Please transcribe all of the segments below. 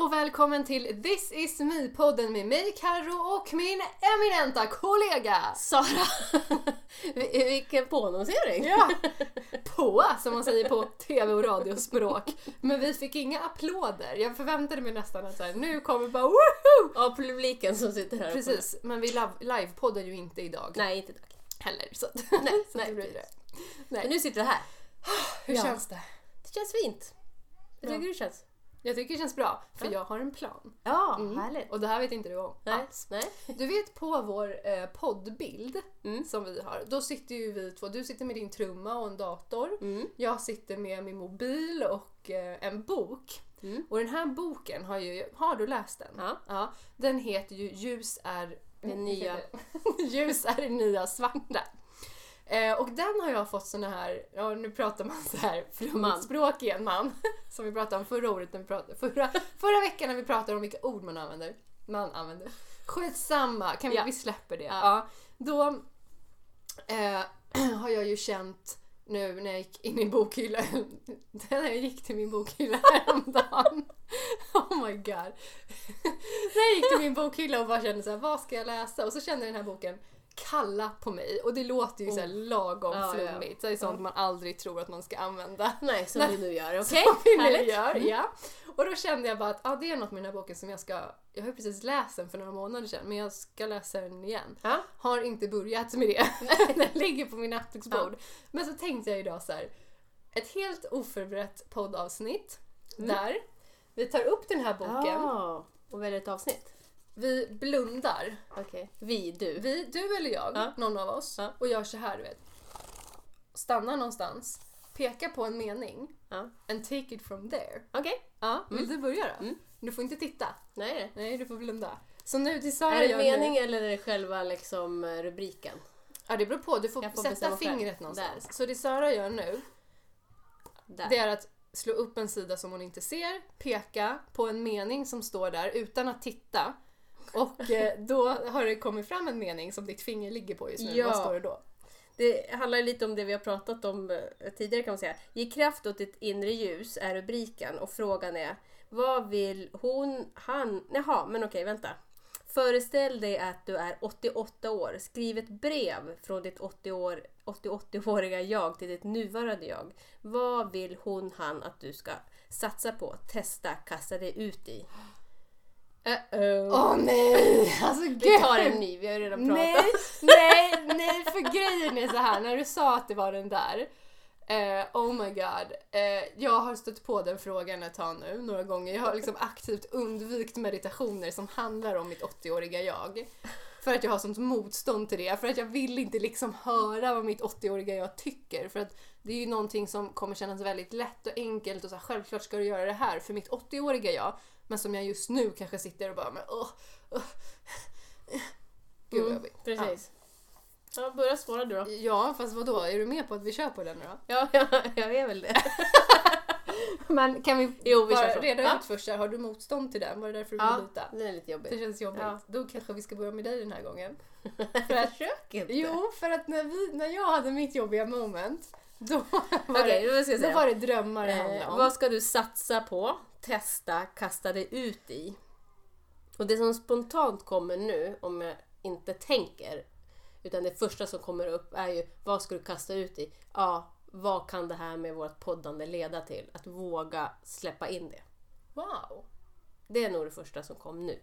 och välkommen till This is me-podden med mig Karo och min eminenta kollega Sara! Vilken påannonsering! Ja, på som man säger på tv och radiospråk. Men vi fick inga applåder. Jag förväntade mig nästan att så här, nu kommer bara woho! Av publiken som sitter här Precis, men vi live- livepoddar ju inte idag Nej, inte idag. heller. Så, Nej, så nej, det blir det. Men Nej. nu sitter vi här. Hur Ja. känns det? Det känns fint. Hur Ja. tycker du det känns? Jag tycker det känns bra, för jag har en plan. Ja, Mm. härligt. Och det här vet inte du om Nej, alls. nej. Du vet på vår eh, poddbild Mm. som vi har, då sitter ju vi två, du sitter med din trumma och en dator. Mm. Jag sitter med min mobil och eh, en bok. Mm. Och den här boken har ju, har du läst den? Ja. Den heter ju Ljus är Det nya. Ljus är det nya svarta. Eh, och den har jag fått såna här, ja nu pratar man så här Man. flummigt språk igen man. Som vi pratade om förra året, när vi pratade, förra, förra veckan när vi pratade om vilka ord man använder. Man använder. Skitsamma, kan vi, Ja. vi släpper det. Ja. Ja. Då eh, har jag ju känt nu när jag gick in i bokhyllan, när jag gick till min bokhylla häromdagen. Oh my god. när jag gick till min bokhylla och bara kände så här, vad ska jag läsa? Och så kände den här boken kalla på mig och det låter ju så här lagom Ja, ja. flummigt. Så det är sånt man aldrig tror att man ska använda. Nej, som Nej. vi nu gör. Okej, Som vi nu gör, Mm. ja. Och då kände jag bara att ah, det är något med den här boken som jag ska... Jag har precis läst den för några månader sedan men jag ska läsa den igen. Ja. Har inte börjat med det. den ligger på min nattduksbord. Men så tänkte jag idag så här. Ett helt oförberett poddavsnitt där vi tar upp den här boken. Ah, och väljer ett avsnitt. Vi blundar. Okej. Vi, du. Vi, du eller jag, Ja. någon av oss, Ja. och gör så här du vet. Stannar någonstans, pekar på en mening Ja. and take it from there. Okej. Ja, vill du börja då? Mm. Du får inte titta. Nej, nej. Du får blunda. Så nu till Sara Är det mening Nu, eller är det själva liksom rubriken? ja, det beror på. Du får, får sätta fingret någonstans. Så det Sara gör nu, Där. det är att slå upp en sida som hon inte ser, peka på en mening som står där utan att titta. Och eh, då har det kommit fram en mening som ditt finger ligger på just nu. Ja. Vad står det då? Det handlar lite om det vi har pratat om eh, tidigare kan man säga. Ge kraft åt ditt inre ljus är rubriken och frågan är vad vill hon, han, jaha men okej vänta. Föreställ dig att du är 88 år. Skriv ett brev från ditt 80 år, 80-åriga jag till ditt nuvarande jag. Vad vill hon, han att du ska satsa på, testa, kasta dig ut i? Uh-oh. Åh nej! Alltså gud! Vi tar en ny, vi har redan pratat. Nej, nej, nej, för grejen är så här när du sa att det var den där. Eh, oh my god. Eh, jag har stött på den frågan ett tag nu, några gånger. Jag har liksom aktivt undvikit meditationer som handlar om mitt 80-åriga jag. För att jag har sånt motstånd till det. För att jag vill inte liksom höra vad mitt 80-åriga jag tycker. För att det är ju någonting som kommer kännas väldigt lätt och enkelt och så här, självklart ska du göra det här för mitt 80-åriga jag. Men som jag just nu kanske sitter och bara men åh, åh. Gud vad Mm, jobbigt. Precis. Ja, börja svara du då. Ja, fast vad då? Är du med på att vi kör på den nu då? Ja, ja, jag är väl det. Men kan vi, Jo, vi bara reda Ja. ut först här, har du motstånd till den? Var det därför du Ja, ville byta? det är lite jobbigt. Det känns jobbigt. Ja. Då kanske vi ska börja med dig den här gången. Försök inte. Jo, för att när, vi, när jag hade mitt jobbiga moment, då var, Okej, det, då var det drömmar det handlade Eh, om. vad ska du satsa på, testa, kasta dig ut i? Och det som spontant kommer nu, om jag inte tänker, utan det första som kommer upp är ju vad ska du kasta ut i? Ja, vad kan det här med vårt poddande leda till? Att våga släppa in det. Wow! Det är nog det första som kom nu.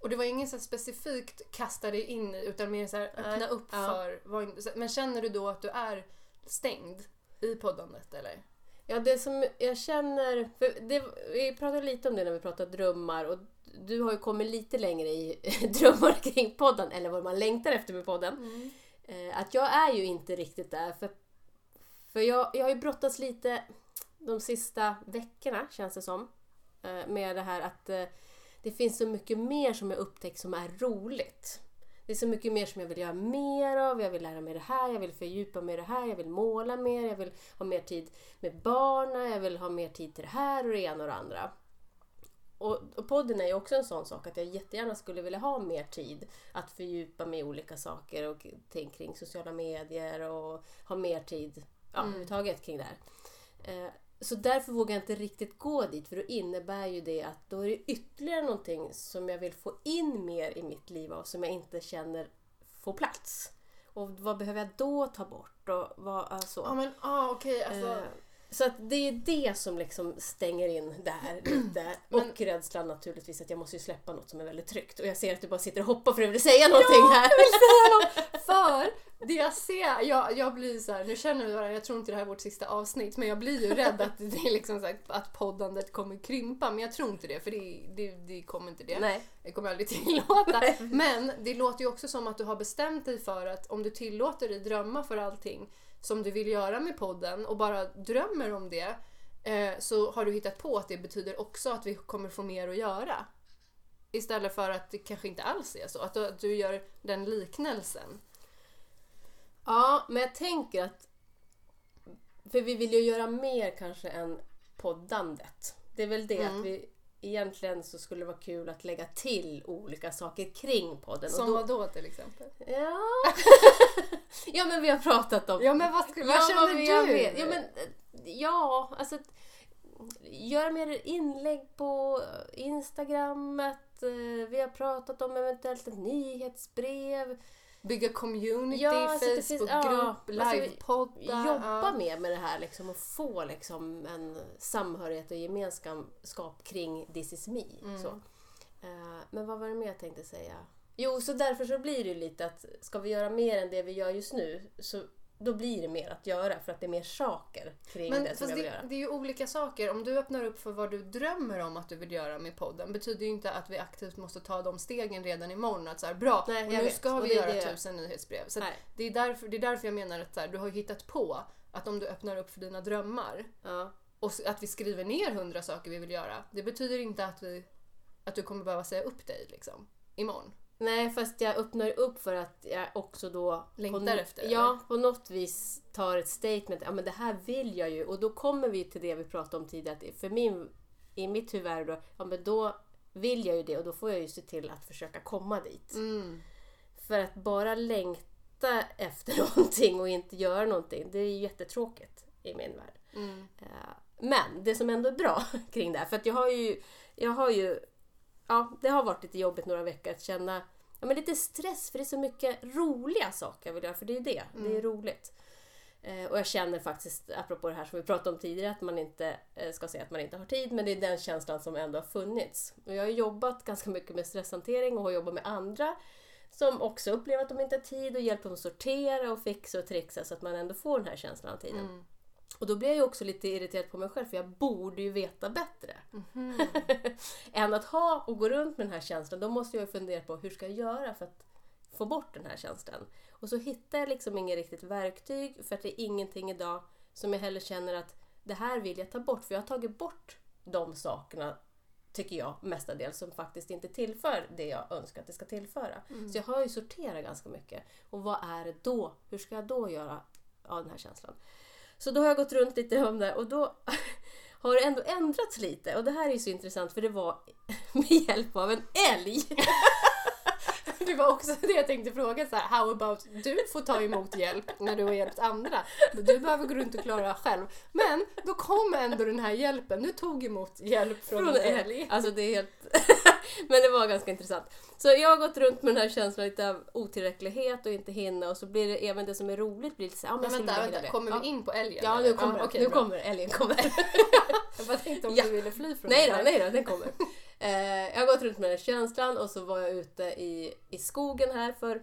Och det var ingen så specifikt kasta dig in i, utan mer så här öppna Nej. upp Ja. för... Men känner du då att du är stängd i poddandet eller? Ja, det som jag känner... För det, vi pratade lite om det när vi pratade drömmar och du har ju kommit lite längre i drömmar kring podden, eller vad man längtar efter med podden. Eh, att jag är ju inte riktigt där. För, för jag, jag har ju brottats lite de sista veckorna, känns det som, eh, med det här att eh, det finns så mycket mer som jag upptäckt som är roligt. Det är så mycket mer som jag vill göra mer av. Jag vill lära mig det här, jag vill fördjupa mig i det här, jag vill måla mer, jag vill ha mer tid med barnen, jag vill ha mer tid till det här och det ena och det andra. Och, och podden är ju också en sån sak att jag jättegärna skulle vilja ha mer tid att fördjupa mig i olika saker och ting kring sociala medier och ha mer tid ja, Mm. överhuvudtaget kring det här. Eh, så därför vågar jag inte riktigt gå dit för då innebär ju det att då är det ytterligare någonting som jag vill få in mer i mitt liv och som jag inte känner får plats. Och vad behöver jag då ta bort? Och vad, alltså. Ja men ah, okej alltså. Eh, så att det är det som liksom stänger in där lite. Och rädslan naturligtvis att jag måste ju släppa något som är väldigt tryggt. Och jag ser att du bara sitter och hoppar för att du vill säga någonting Ja, här. jag vill säga något. För det jag ser, jag, jag blir så här, nu känner vi varandra, jag tror inte det här är vårt sista avsnitt, men jag blir ju rädd att, det är liksom så här, att poddandet kommer krympa. Men jag tror inte det, för det, det, det kommer inte det. Nej. Jag kommer aldrig tillåta. Men det låter ju också som att du har bestämt dig för att om du tillåter dig drömma för allting som du vill göra med podden och bara drömmer om det eh, så har du hittat på att det betyder också att vi kommer få mer att göra. Istället för att det kanske inte alls är så. Att du, att du gör den liknelsen. Ja, men jag tänker att... För vi vill ju göra mer kanske än poddandet. Det är väl det Mm. att vi egentligen så skulle det vara kul att lägga till olika saker kring podden. Som då, vad då till exempel? Ja. ja, men vi har pratat om... Ja men vad, skulle, vad Ja, känner jag du? vet. Ja, men, ja, alltså... Göra mer inlägg på Instagrammet. eh, Vi har pratat om eventuellt ett nyhetsbrev. Bygga community, Ja, Facebookgrupp, ja, alltså, livepoddar. Jobba ja. mer med det här liksom, och få liksom, en samhörighet och gemenskap kring This is me. Mm. Så. Eh, men vad var det mer jag tänkte säga? Jo, så därför så blir det lite att ska vi göra mer än det vi gör just nu så då blir det mer att göra för att det är mer saker kring Men det som jag vill det, göra. det är ju olika saker. Om du öppnar upp för vad du drömmer om att du vill göra med podden betyder ju inte att vi aktivt måste ta de stegen redan imorgon. Att så här, bra, Nej, och nu vet. ska vi göra det- tusen nyhetsbrev. Så det, är därför, det är därför jag menar att så här, du har hittat på att om du öppnar upp för dina drömmar Ja. och att vi skriver ner hundra saker vi vill göra. Det betyder inte att, vi, att du kommer behöva säga upp dig liksom, imorgon. Nej, fast jag öppnar upp för att jag också då... Längtar efter, Ja, eller? på något vis tar ett statement. Ja, men det här vill jag ju. Och då kommer vi till det vi pratade om tidigare. Att för min, I mitt huvud är det då, ja men då vill jag ju det och då får jag ju se till att försöka komma dit. Mm. För att bara längta efter någonting och inte göra någonting, det är ju jättetråkigt i min värld. Mm. Eh, Men det som ändå är bra kring det här, för att jag har ju, jag har ju, ja det har varit lite jobbigt några veckor att känna ja, men lite stress för det är så mycket roliga saker jag vill göra, för det är ju det, det är roligt. Eh, Och jag känner faktiskt, apropå det här som vi pratade om tidigare, att man inte eh, ska säga att man inte har tid, men det är den känslan som ändå har funnits. Och jag har jobbat ganska mycket med stresshantering och har jobbat med andra som också upplever att de inte har tid och hjälper dem att sortera och fixa och trixa så att man ändå får den här känslan av tiden. Mm. Och då blir jag ju också lite irriterad på mig själv för jag borde ju veta bättre. Än att ha och gå runt med den här känslan. Då måste jag ju fundera på hur ska jag göra för att få bort den här känslan. Och så hittar jag liksom inget riktigt verktyg för att det är ingenting idag som jag heller känner att det här vill jag ta bort. För jag har tagit bort de sakerna tycker jag mestadels som faktiskt inte tillför det jag önskar att det ska tillföra. Så jag har ju sorterat ganska mycket. Och vad är det då? Hur ska jag då göra av den här känslan? Så då har jag gått runt lite om det och då har det ändå ändrats lite. Och det här är ju så intressant för det var med hjälp av en älg. Det var också det jag tänkte fråga så här, how about du får ta emot hjälp när du har hjälpt andra. Du behöver gå runt och klara själv. Men då kom ändå den här hjälpen. Du tog emot hjälp från, Från en älg. Alltså det är helt... Men det var ganska intressant. Så jag har gått runt med den här känslan lite av otillräcklighet och inte hinna och så blir det även det som är roligt blir lite så här, ja, men vänta, vänta. det. Kommer vi in på älgen? Ja, nu kommer, okej, nu bra. kommer älgen. Kommer. Jag bara tänkte om Ja. du ville fly från Nej det då, nej då, den kommer. Eh, jag har gått runt med den här känslan och så var jag ute i, i skogen här för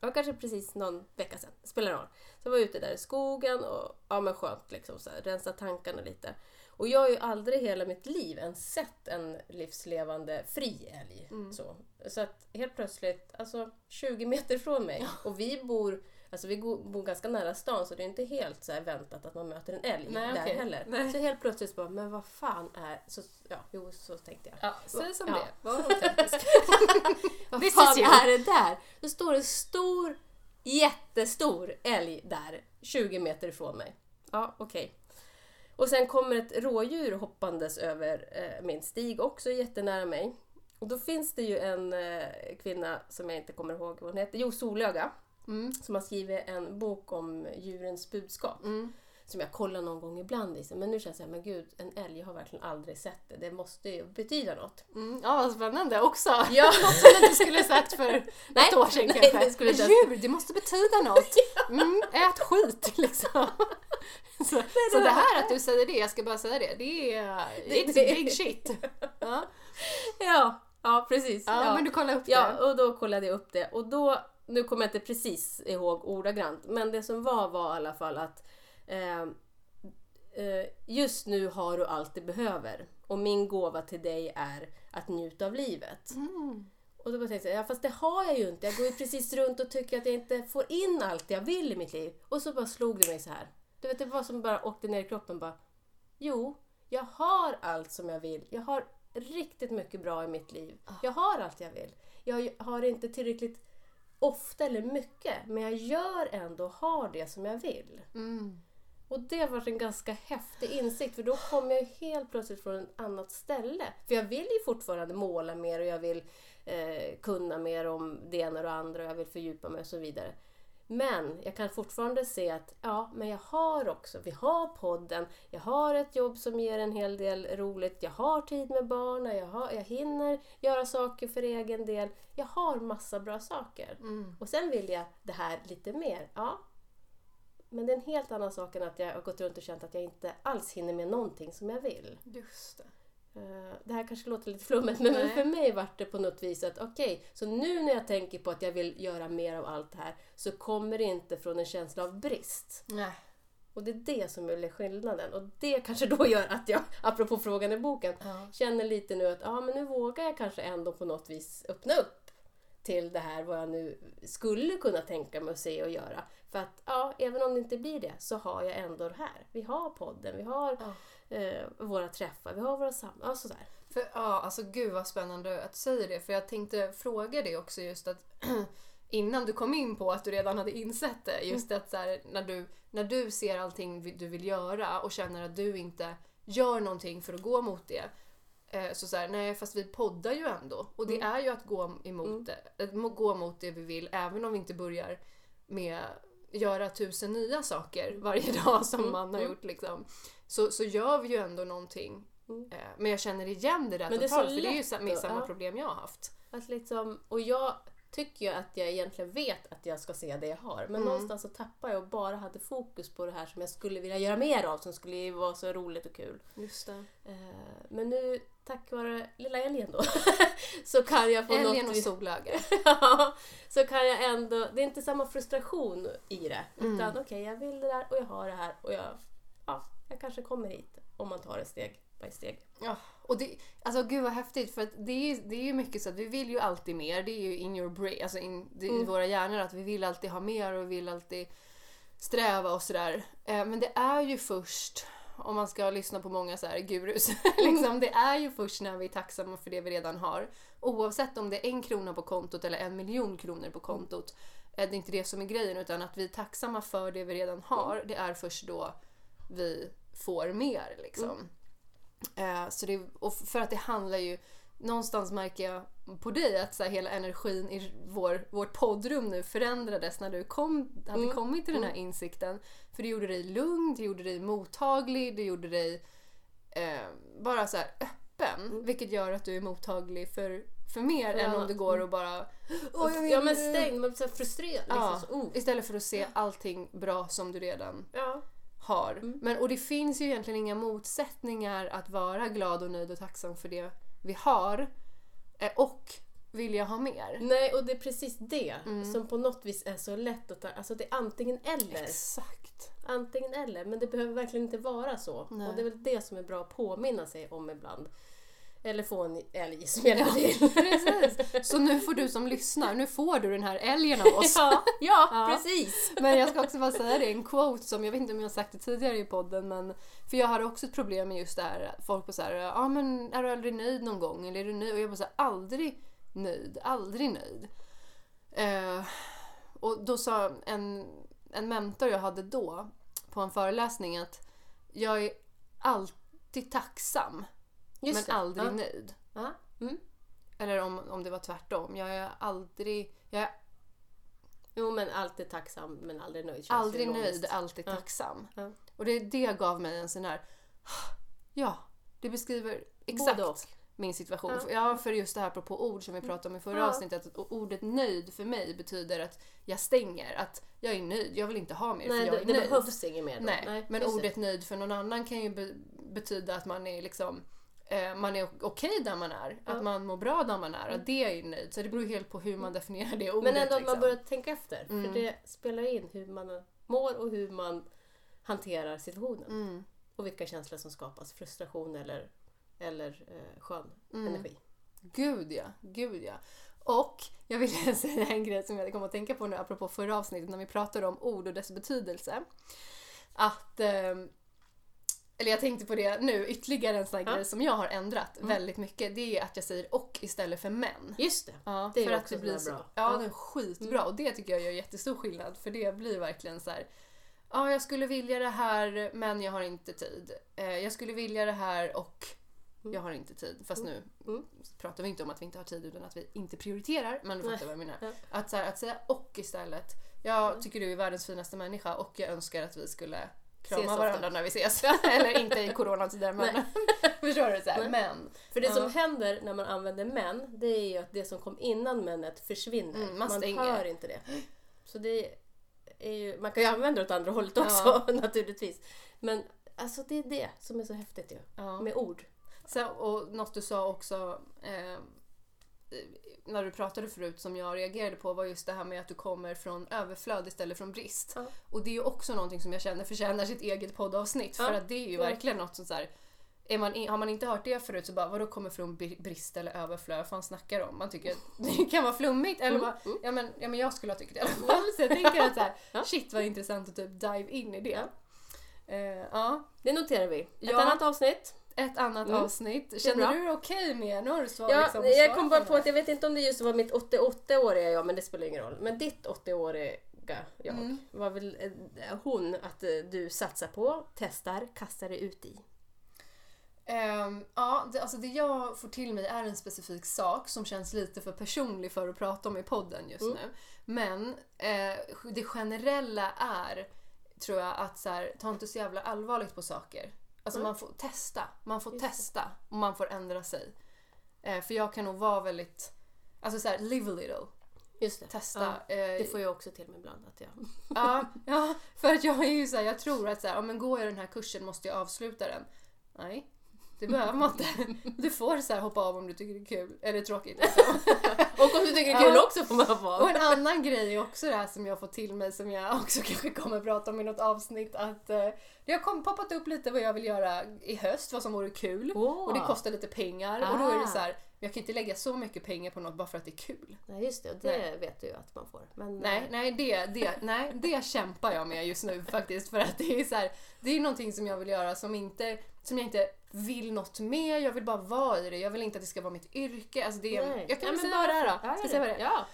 ja, kanske precis någon vecka sedan. Spelar roll. Så jag var ute där i skogen och ja men skönt liksom så här, rensa tankarna lite. Och jag har ju aldrig hela mitt liv ens sett en livslevande fri älg. Så. så att helt plötsligt, alltså 20 meter från mig och vi bor Alltså vi bor ganska nära stan så det är inte helt så väntat att man möter en älg Nej, där okej. heller. Nej. Så helt plötsligt så bara, men vad fan är... Så, ja, jo, så tänkte jag. Ja, säg som Ja. det Var autentisk. Vad This fan är det där? Då står en stor, jättestor älg där, 20 meter ifrån mig. Ja, okej. Och sen kommer ett rådjur hoppandes över eh, min stig, också jättenära mig. Och då finns det ju en eh, kvinna som jag inte kommer ihåg vad hon heter, jo Solöga, Mm. som har skrivit en bok om djurens budskap. Mm. som jag kollar någon gång ibland. Liksom. Men nu känns här, men gud, en älg, jag har verkligen aldrig sett det. Det måste ju betyda något. Mm, ja, vad spännande också. Ja. Något som du inte skulle sagt för Nej, ett år sedan nej, kanske. det skulle djur, det måste betyda något. Mm, ät skit liksom. Så, så det här att du säger det, jag ska bara säga det, det är it's det- big shit. Ja, Ja, ja precis. ja, men du kollar upp Ja, det. och då kollade jag upp det. Och då, nu kommer jag inte precis ihåg ordagrant, men det som var var i alla fall att eh, eh, just nu har du allt du behöver och min gåva till dig är att njuta av livet. Mm. Och då tänkte jag, ja fast det har jag ju inte. Jag går ju precis runt och tycker att jag inte får in allt jag vill i mitt liv. Och så bara slog det mig så här. Du vet, det var som bara åkte ner i kroppen bara. Jo, jag har allt som jag vill. Jag har riktigt mycket bra i mitt liv. Jag har allt jag vill. Jag har inte tillräckligt ofta eller mycket, men jag gör ändå har det som jag vill. Mm. Och det var en ganska häftig insikt för då kom jag helt plötsligt från ett annat ställe. För jag vill ju fortfarande måla mer och jag vill eh, kunna mer om det ena och det andra och jag vill fördjupa mig och så vidare. Men jag kan fortfarande se att ja, men jag har också, vi har podden, jag har ett jobb som ger en hel del roligt, jag har tid med barnen, jag, har, jag hinner göra saker för egen del. Jag har massa bra saker. Mm. Och sen vill jag det här lite mer. Ja. Men det är en helt annan sak än att jag har gått runt och känt att jag inte alls hinner med någonting som jag vill. Just det. Eh, Det här kanske låter lite flummigt men Nej. för mig vart det på något vis att okej, så nu när jag tänker på att jag vill göra mer av allt det här så kommer det inte från en känsla av brist. Nej. Och det är det som är skillnaden. Och det kanske då gör att jag, apropå frågan i boken, Ja. känner lite nu att ja, men nu vågar jag kanske ändå på något vis öppna upp till det här vad jag nu skulle kunna tänka mig att se och göra. För att ja, även om det inte blir det så har jag ändå det här. Vi har podden, vi har Ja. Eh, våra träffar, vi har våra samtal. Ja, sådär. För, ja, alltså gud vad spännande att du säger det. För jag tänkte fråga det också just att innan du kom in på att du redan hade insett det. Just att så här, när, du, när du ser allting du vill göra och känner att du inte gör någonting för att gå mot det. eh, Så så här, nej fast vi poddar ju ändå. Och det är ju att gå emot det. Att må- gå mot det vi vill även om vi inte börjar med göra tusen nya saker varje dag som man har gjort liksom. Så, så gör vi ju ändå någonting. Mm. Eh, Men jag känner igen det där Men det totalt för det är ju samma ja. problem jag har haft. Att liksom, och jag tycker ju att jag egentligen vet att jag ska se det jag har. Men någonstans så tappar jag och bara hade fokus på det här som jag skulle vilja göra mer av. Som skulle vara så roligt och kul. Just det. Eh, Men nu, tack vare lilla älgen då, så kan jag på Älgen något och vis... solöga. Ja, så kan jag ändå... Det är inte samma frustration i det. Mm. Utan okej, jag vill det där och jag har det här och jag... Ja, jag kanske kommer hit om man tar det steg by steg. Ja, och det, alltså gud vad häftigt för att det är, det är ju mycket så att vi vill ju alltid mer. Det är ju in your brain, alltså in, det är i Mm. våra hjärnor att vi vill alltid ha mer och vi vill alltid sträva och sådär. Eh, men det är ju först, om man ska lyssna på många så här gurus, liksom, det är ju först när vi är tacksamma för det vi redan har. Oavsett om det är en krona på kontot eller en miljon kronor på kontot. eh, Det är inte det som är grejen utan att vi är tacksamma för det vi redan har. Det är först då vi får mer liksom. Eh, så det, och för att det handlar ju, någonstans märker jag på dig att så här, hela energin i vår, vårt poddrum nu förändrades när du kom, hade Mm. kommit till den här insikten. För det gjorde dig lugn, det gjorde dig mottaglig, det gjorde dig eh, bara så här öppen. Vilket gör att du är mottaglig för, för mer Mm. För än om du går och bara "Åh, jag vill ja men nu." stängd, man blir så frustrerad. Ja, Liksom, oh. Istället för att se allting bra som du redan ja. Har. Mm. Men, och det finns ju egentligen inga motsättningar att vara glad och nöjd och tacksam för det vi har eh, och vilja ha mer. Nej, och det är precis det Mm. som på något vis är så lätt att ta... Alltså det är antingen eller. Exakt. Antingen eller, men det behöver verkligen inte vara så. Nej. Och det är väl det som är bra att påminna sig om ibland. Eller få en älg som hjälper till. Precis. Så nu får du som lyssnar, nu får du den här älgen av oss. ja, ja, Ja. precis! Men jag ska också bara säga det, en quote som, jag vet inte om jag har sagt det tidigare i podden, men för jag hade också ett problem med just det här, folk på så ja men är du aldrig nöjd någon gång? Eller är du nöjd? Och jag bara så här, aldrig nöjd, aldrig nöjd. Eh, och då sa en, en mentor jag hade då på en föreläsning att jag är alltid tacksam Just men det. aldrig ja. nöjd. Ja. Mm. Eller om, om det var tvärtom. Jag är aldrig... Jag är, Jo, men alltid tacksam men aldrig nöjd. Aldrig nöjd, alltid tacksam. Ja. Och det, det gav mig en sån här, ja, det beskriver exakt min situation. Ja. Ja, för just det här apropå ord som vi pratade om i förra Ja. avsnittet, att ordet nöjd för mig betyder att jag stänger, att jag är nöjd, jag vill inte ha mer Nej, för jag det, är det nöjd. behövs inget mer då. Nej, men just det. ordet nöjd för någon annan kan ju be- betyda att man är liksom man är okej där man är, Ja. att man mår bra där man är, att det är nöjd. Så det beror helt på hur man definierar det ordet. Men ändå att liksom. man börjar tänka efter. Mm. För det spelar in hur man mår och hur man hanterar situationen. mm. Och vilka känslor som skapas. Frustration eller, eller eh, skön Mm. energi. Gud ja, gud ja. Och jag vill säga en grej som jag kom att tänka på nu apropå förra avsnittet när vi pratade om ord och dess betydelse. Att, ehm, eller jag tänkte på det nu, ytterligare en sån här Ja. grej som jag har ändrat Mm. väldigt mycket. Det är att jag säger och istället för men. Just det. Ja, Det är för ju att också det blir så, bra. Ja, Ja. det är skitbra och det tycker jag gör jättestor skillnad för det blir verkligen så här. Ja, jag skulle vilja det här men jag har inte tid. Eh, jag skulle vilja det här och jag har inte tid. Fast nu Mm. pratar vi inte om att vi inte har tid utan att vi inte prioriterar. Men du Nej. fattar vad jag menar. Ja. Att, så här, att säga och istället. Jag tycker du är världens finaste människa och jag önskar att vi skulle krama Ses varandra när vi ses. Eller inte i coronatider men förstår du? Så här, men. För det Ja. som händer när man använder men, det är ju att det som kom innan männet försvinner. Mm, man man stänger. hör inte det. Så det är ju, man kan ju använda det åt andra hållet också naturligtvis. Men alltså det är det som är så häftigt ju. Ja. Med ord. Så, och något du sa också eh, när du pratade förut som jag reagerade på var just det här med att du kommer från överflöd istället från brist. Ja. Och det är ju också någonting som jag känner förtjänar sitt eget poddavsnitt för Ja. att det är ju Ja. verkligen något som så här, är man, har man inte hört det förut så bara vadå kommer från bri- brist eller överflöd? Vad fan snackar om? Man tycker att det kan vara flummigt eller Mm, bara, mm. ja, men, ja men jag skulle ha tyckt det i alla fall. Så jag tänker att så här, Ja. shit vad intressant att typ dive in i det. Eh, ja, Det noterar vi. Ett Ja. annat avsnitt. Ett annat Mm. avsnitt. Känner du dig okej med? Nu har du svar, Ja, liksom, jag kom bara på att jag vet inte om det just var mitt 88-åriga jag, men det spelar ingen roll. Men ditt 80-åriga jag Mm. var väl eh, hon att eh, du satsar på, testar, kastar dig ut i. Ehm, ja, det, alltså det jag får till mig är en specifik sak som känns lite för personlig för att prata om i podden just Mm. nu. Men eh, det generella är, tror jag, att så här, ta inte så jävla allvarligt på saker. Alltså Mm. man får testa. Man får Just testa och man får ändra sig. Eh, för jag kan nog vara väldigt, alltså så här, live a little. Just det. Testa. Ja, eh, det får jag också till mig ibland. Att jag... Ja, ja, för att jag är ju så här, jag tror att så här, ja, men går jag den här kursen måste jag avsluta den. Nej, det behöver man inte. Du får så här hoppa av om du tycker det är kul eller tråkigt. Liksom. Och om du tycker det är kul Ja. också får man hoppa Och av. en annan grej är också det här som jag får till mig som jag också kanske kommer prata om i något avsnitt att eh, det har kom, poppat upp lite vad jag vill göra i höst, vad som vore kul. Åh. Och det kostar lite pengar och då är det Ah. så här, jag kan inte lägga så mycket pengar på något bara för att det är kul. Nej just det, och det vet du ju att man får. Men, Nej, nej, det, det, nej, det kämpar jag med just nu faktiskt. För att det är så här, det är någonting som jag vill göra som, inte, som jag inte vill något med. Jag vill bara vara i det. Jag vill inte att det ska vara mitt yrke. Alltså det, Nej. jag kan men säga bara vad det är då. Ja, Ska säga vad det är? Ja.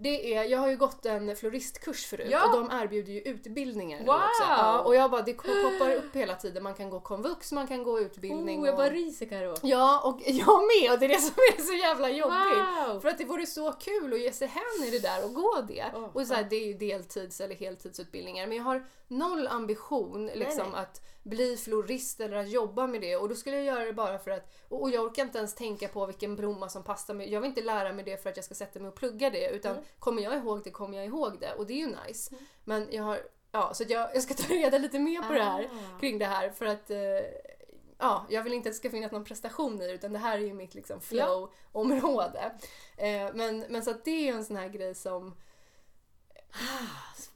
Det är, jag har ju gått en floristkurs förut Ja. och de erbjuder ju utbildningar nu Wow. också. Ja, och jag bara, det poppar upp hela tiden. Man kan gå komvux, man kan gå utbildning. Oh, jag och... bara ryser Karo. Ja, och jag med! Och det är det som är så jävla jobbigt. Wow! För att det vore så kul att ge sig hän i det där och gå det. Åh, och så här, det är ju deltids eller heltidsutbildningar. Men jag har noll ambition liksom, nej. att bli florist eller att jobba med det. Och då skulle jag göra det bara för att... Och jag orkar inte ens tänka på vilken blomma som passar mig. Jag vill inte lära mig det för att jag ska sätta mig och plugga det. Utan Mm. kommer jag ihåg det kommer jag ihåg det. Och det är ju nice. Men jag har... Ja, så jag, jag ska ta reda lite mer på det här Ah. kring det här för att eh, ja, jag vill inte att det ska finnas någon prestation i det utan det här är ju mitt liksom flow-område. Eh, men, men så att det är ju en sån här grej som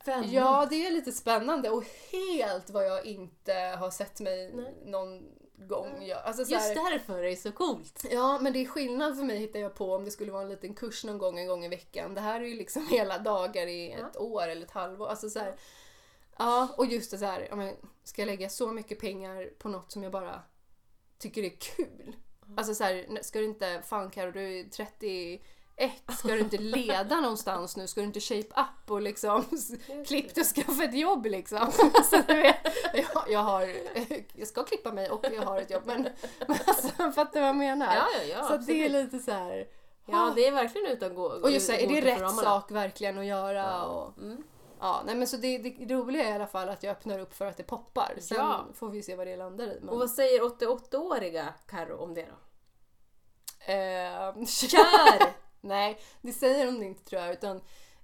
Spännande. Ja, det är lite spännande och helt vad jag inte har sett mig Nej. någon gång göra. Alltså, så Just här, därför är det så coolt. Ja, men det är skillnad för mig hittar jag på om det skulle vara en liten kurs någon gång en gång i veckan. Det här är ju liksom hela dagar i ett år eller ett halvår. Alltså så här, ja, och just det så här, men, ska jag lägga så mycket pengar på något som jag bara tycker är kul? Alltså så här, ska du inte, fan Karo, du är 31, ska du inte leda någonstans nu? Ska du inte shape up och liksom klippt och skaffa ett jobb liksom? Så jag, jag, har, jag ska klippa mig och jag har ett jobb men, men alltså, fattar du vad jag menar? Ja, ja, ja. så det är lite så här. Ja, det är verkligen utan gå Och just såhär, är det rätt ramarna. sak verkligen att göra? Och, Mm. ja, nej men så det, det roliga är i alla fall att jag öppnar upp för att det poppar. Sen Ja. får vi se vad det landar i. Men, Och vad säger 88-åriga Karo om det då? eh, Kör! Nej, det säger hon inte tror jag. Utan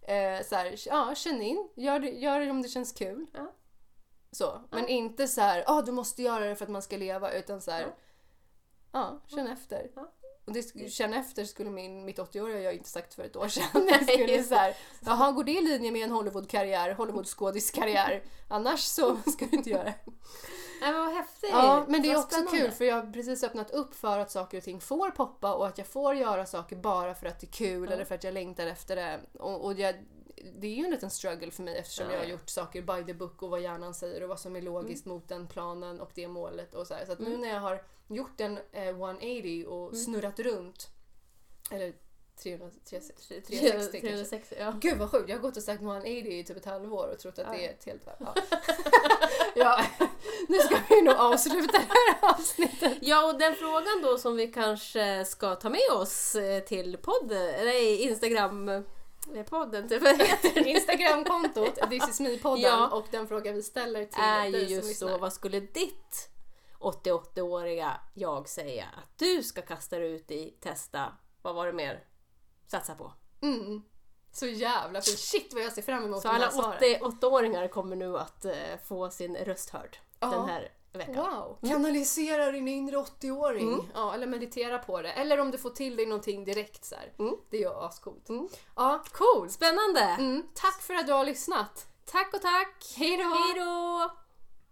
eh, så här, ja, känn in. Gör det, gör det om det känns kul. Ja. Så. Men inte så här, ah, du måste göra det för att man ska leva. Utan så här, Ja. ja, känn efter. Ja. Och det, sk- känna efter skulle min, mitt 80-åriga jag inte sagt för ett år sedan. Jag skulle så här, jaha, går det i linje med en Hollywood-karriär, Hollywood-skådiskarriär? Annars så ska du inte göra det. Nej, men vad häftigt! Ja, men det är Vad också spännande. kul för jag har precis öppnat upp för att saker och ting får poppa och att jag får göra saker bara för att det är kul Ja. eller för att jag längtar efter det. Och, och jag, det är ju en liten struggle för mig eftersom Ja, jag har gjort saker by the book och vad hjärnan säger och vad som är logiskt mot den planen och det målet och så här. Så att nu Mm. när jag har gjort en eh, 180 och snurrat runt eller 300, 360, 360 kanske. 360, ja. Gud vad sjukt, jag har gått och sagt 180 i typ ett halvår och trott att Ja. det är ett helt. Ja. ja, nu ska vi nog avsluta det här avsnittet. Ja, och den frågan då som vi kanske ska ta med oss eh, till podden, eller Instagram eh, podden, typ, vad heter den? Instagramkontot, This is me-podden Ja. och den fråga vi ställer till är dig som just lyssnar. så, vad skulle ditt 88-åriga jag säga att du ska kasta dig ut i, testa, vad var det mer? Satsa på. Mm. Så jävla fint. Shit vad jag ser fram emot Så alla svaren. 88-åringar kommer nu att eh, få sin röst hörd Ja. den här veckan. Wow! Kanalisera din inre 80-åring. Mm. Ja, eller meditera på det. Eller om du får till dig någonting direkt så här. Mm. Det är ju ascoolt. Mm. Ja, coolt! Spännande! Mm. Tack för att du har lyssnat. Tack och tack! Hej då!